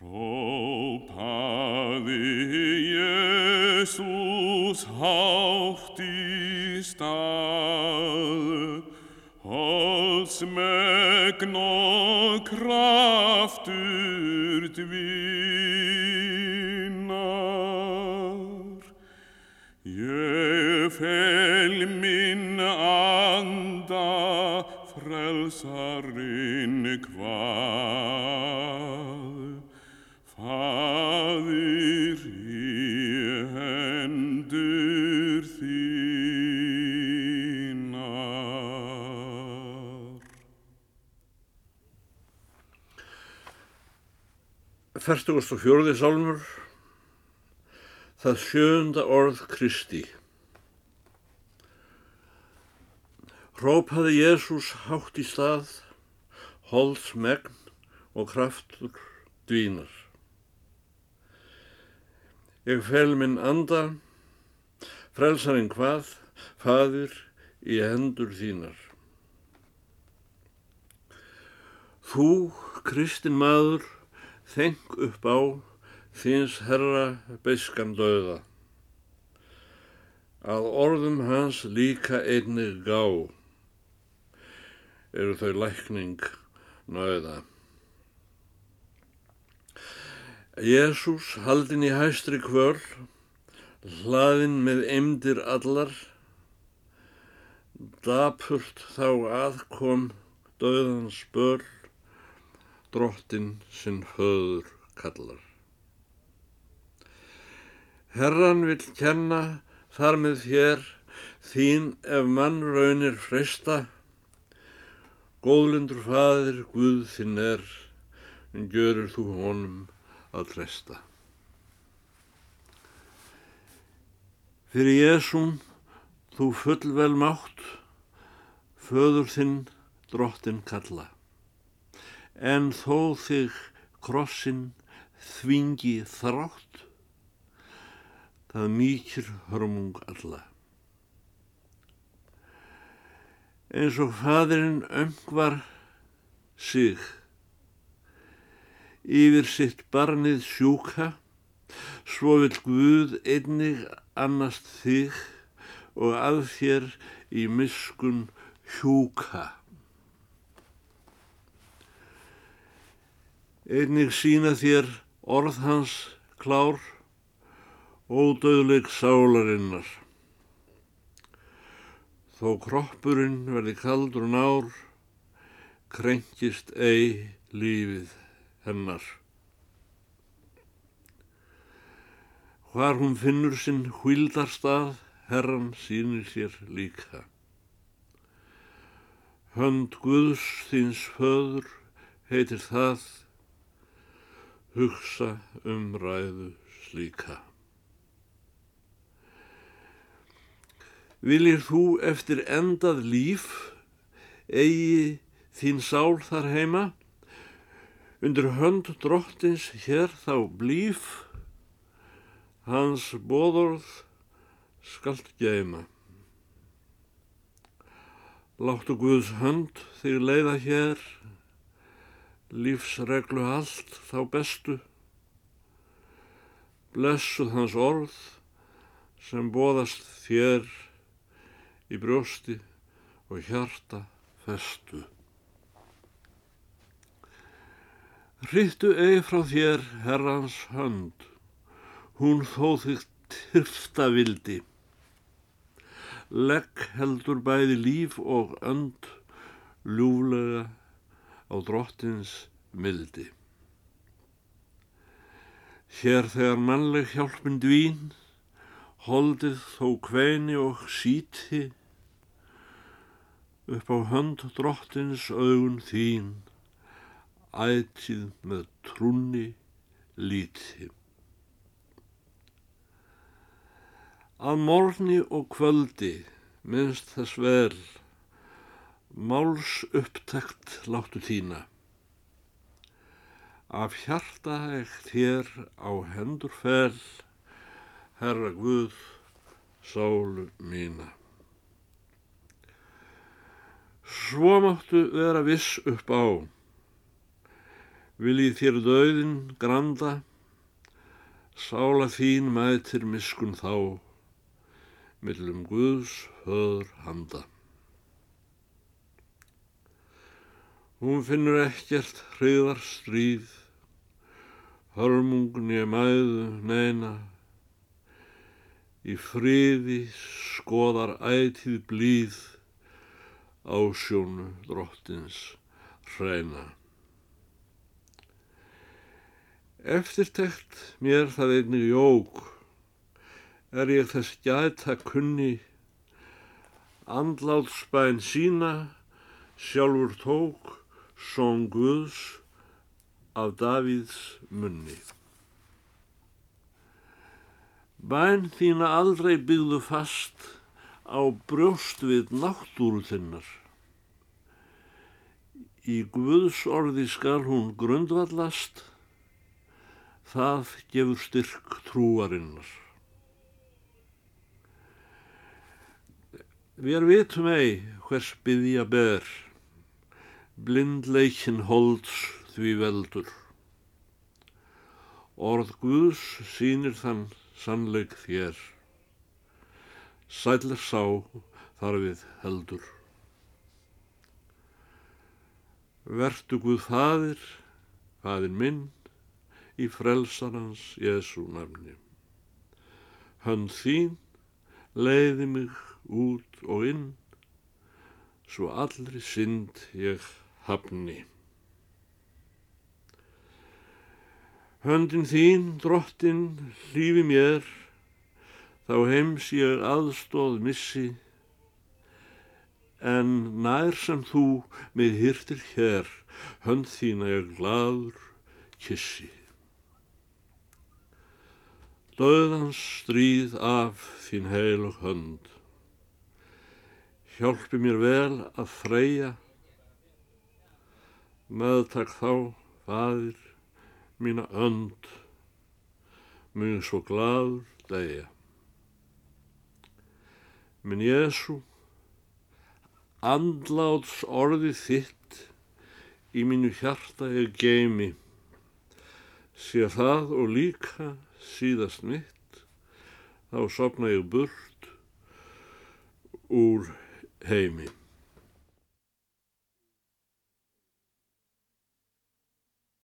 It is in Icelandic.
Hrópaði Jésús hátt í stað, Hóðsmegn og kraftur dvínar. Ég fel minn anda frelsarinn hvað, Fertugast og fjóruði sálmur, það sjönda orð Kristi. Rópaði Jésús hátt í stað, holds megn og kraftur dvínar. Ég fel minn anda, frelsarinn hvað, fadir í hendur þínar. Þú, kristin maður, þeng upp á þins herra beiskan döða. Að orðum hans líka einnig gá, eru þau lækning nöða. Jésús haldin í hæstri kvöl, hlaðin með eimdir allar, dapurt þá aðkom döðans böl, drottin sinn höður kallar. Herran vil kenna þar með þér þín ef mann raunir freysta, góðlundur faðir Guð þinn er, en görur þú honum að treysta. Fyrir Jésum þú fullvel mátt, föður þinn drottin kalla, en þó þig krossin þvingi þrátt, það mýkir hörmung alla. Eins og fadirinn öngvar sig, yfir sitt barnið sjúka, svo vil Guð einnig annast þig og að þér í miskun hjúka. Einnig sína þér orð hans klár, ódöðleik sálarinnar. Þó kroppurinn verði kaldur nár, krenkist ei lífið hennar. Hvar hún finnur sinn hvildarstað, herran sínir sér líka. Hönd Guðs þins föður heitir það, hugsa um ræðu slíka. Viljir þú eftir endað líf, eigi þín sál þar heima, undir hönd drottins hér þá blíf, hans bóðorð skalt geima. Láttu Guðs hönd þig leiða hér, lífsreglu allt þá bestu, blessuð hans orð sem bóðast þér í brjósti og hjarta festu. Rittu eigi frá þér herrans hönd, hún þó þig tyrfta vildi. Legg heldur bæði líf og önd ljúlega á drottins mildi. Hér þegar mannleg hjálpin dvín, holdið þó kveini og síti, upp á hönd drottins augun þín, ætið með trúni líti. Að morgni og kvöldi minnst þess vel, máls upptekt láttu þína. Af hjarta ekt þér á hendur fel, Herra Guð, sálu mína. Svo máttu vera viss upp á, Viljið þér döðin granda, sála þín mætir miskun þá, millum Guðs höður handa. Hún finnur ekkert hriðar stríð, hörmungni mæðu neina, í friði skoðar ætið blíð á sjónu drottins hreina. Eftirtekt mér það einnig jók, er ég þess gæta kunni, andlátsbæn sína sjálfur tók són Guðs af Davíðs munni. Bæn þína aldrei byggðu fast á brjóst við náttúru þinnar. Í Guðs orði skal hún grundvallast, það gefur styrk trúarinnar. Við vitum ei hvers byggja ber, blindleikin holds því veldur. Orð Guðs sínir þann sannleik þér, sælir sá þar við heldur. Vertu Guð fadir, fadir minn, í frelsarans Jésu nafni. Hönd þín leiði mig út og inn, svo allri synd ég hafni. Höndin þín, drottin, hlýfi mér, þá heims ég aðstóð missi, en nær sem þú með hýrtir hér, hönd þín að ég gladur kissi. Döðans stríð af þín heilug hönd. Hjálpi mér vel að freyja, meðtak þá, fadir, mína önd, mjög svo gladur degja. Minn Jésu, andláts orði þitt í mínu hjarta ég geimi, sé það og líka síðast mitt, þá sopna ég burt úr heimi.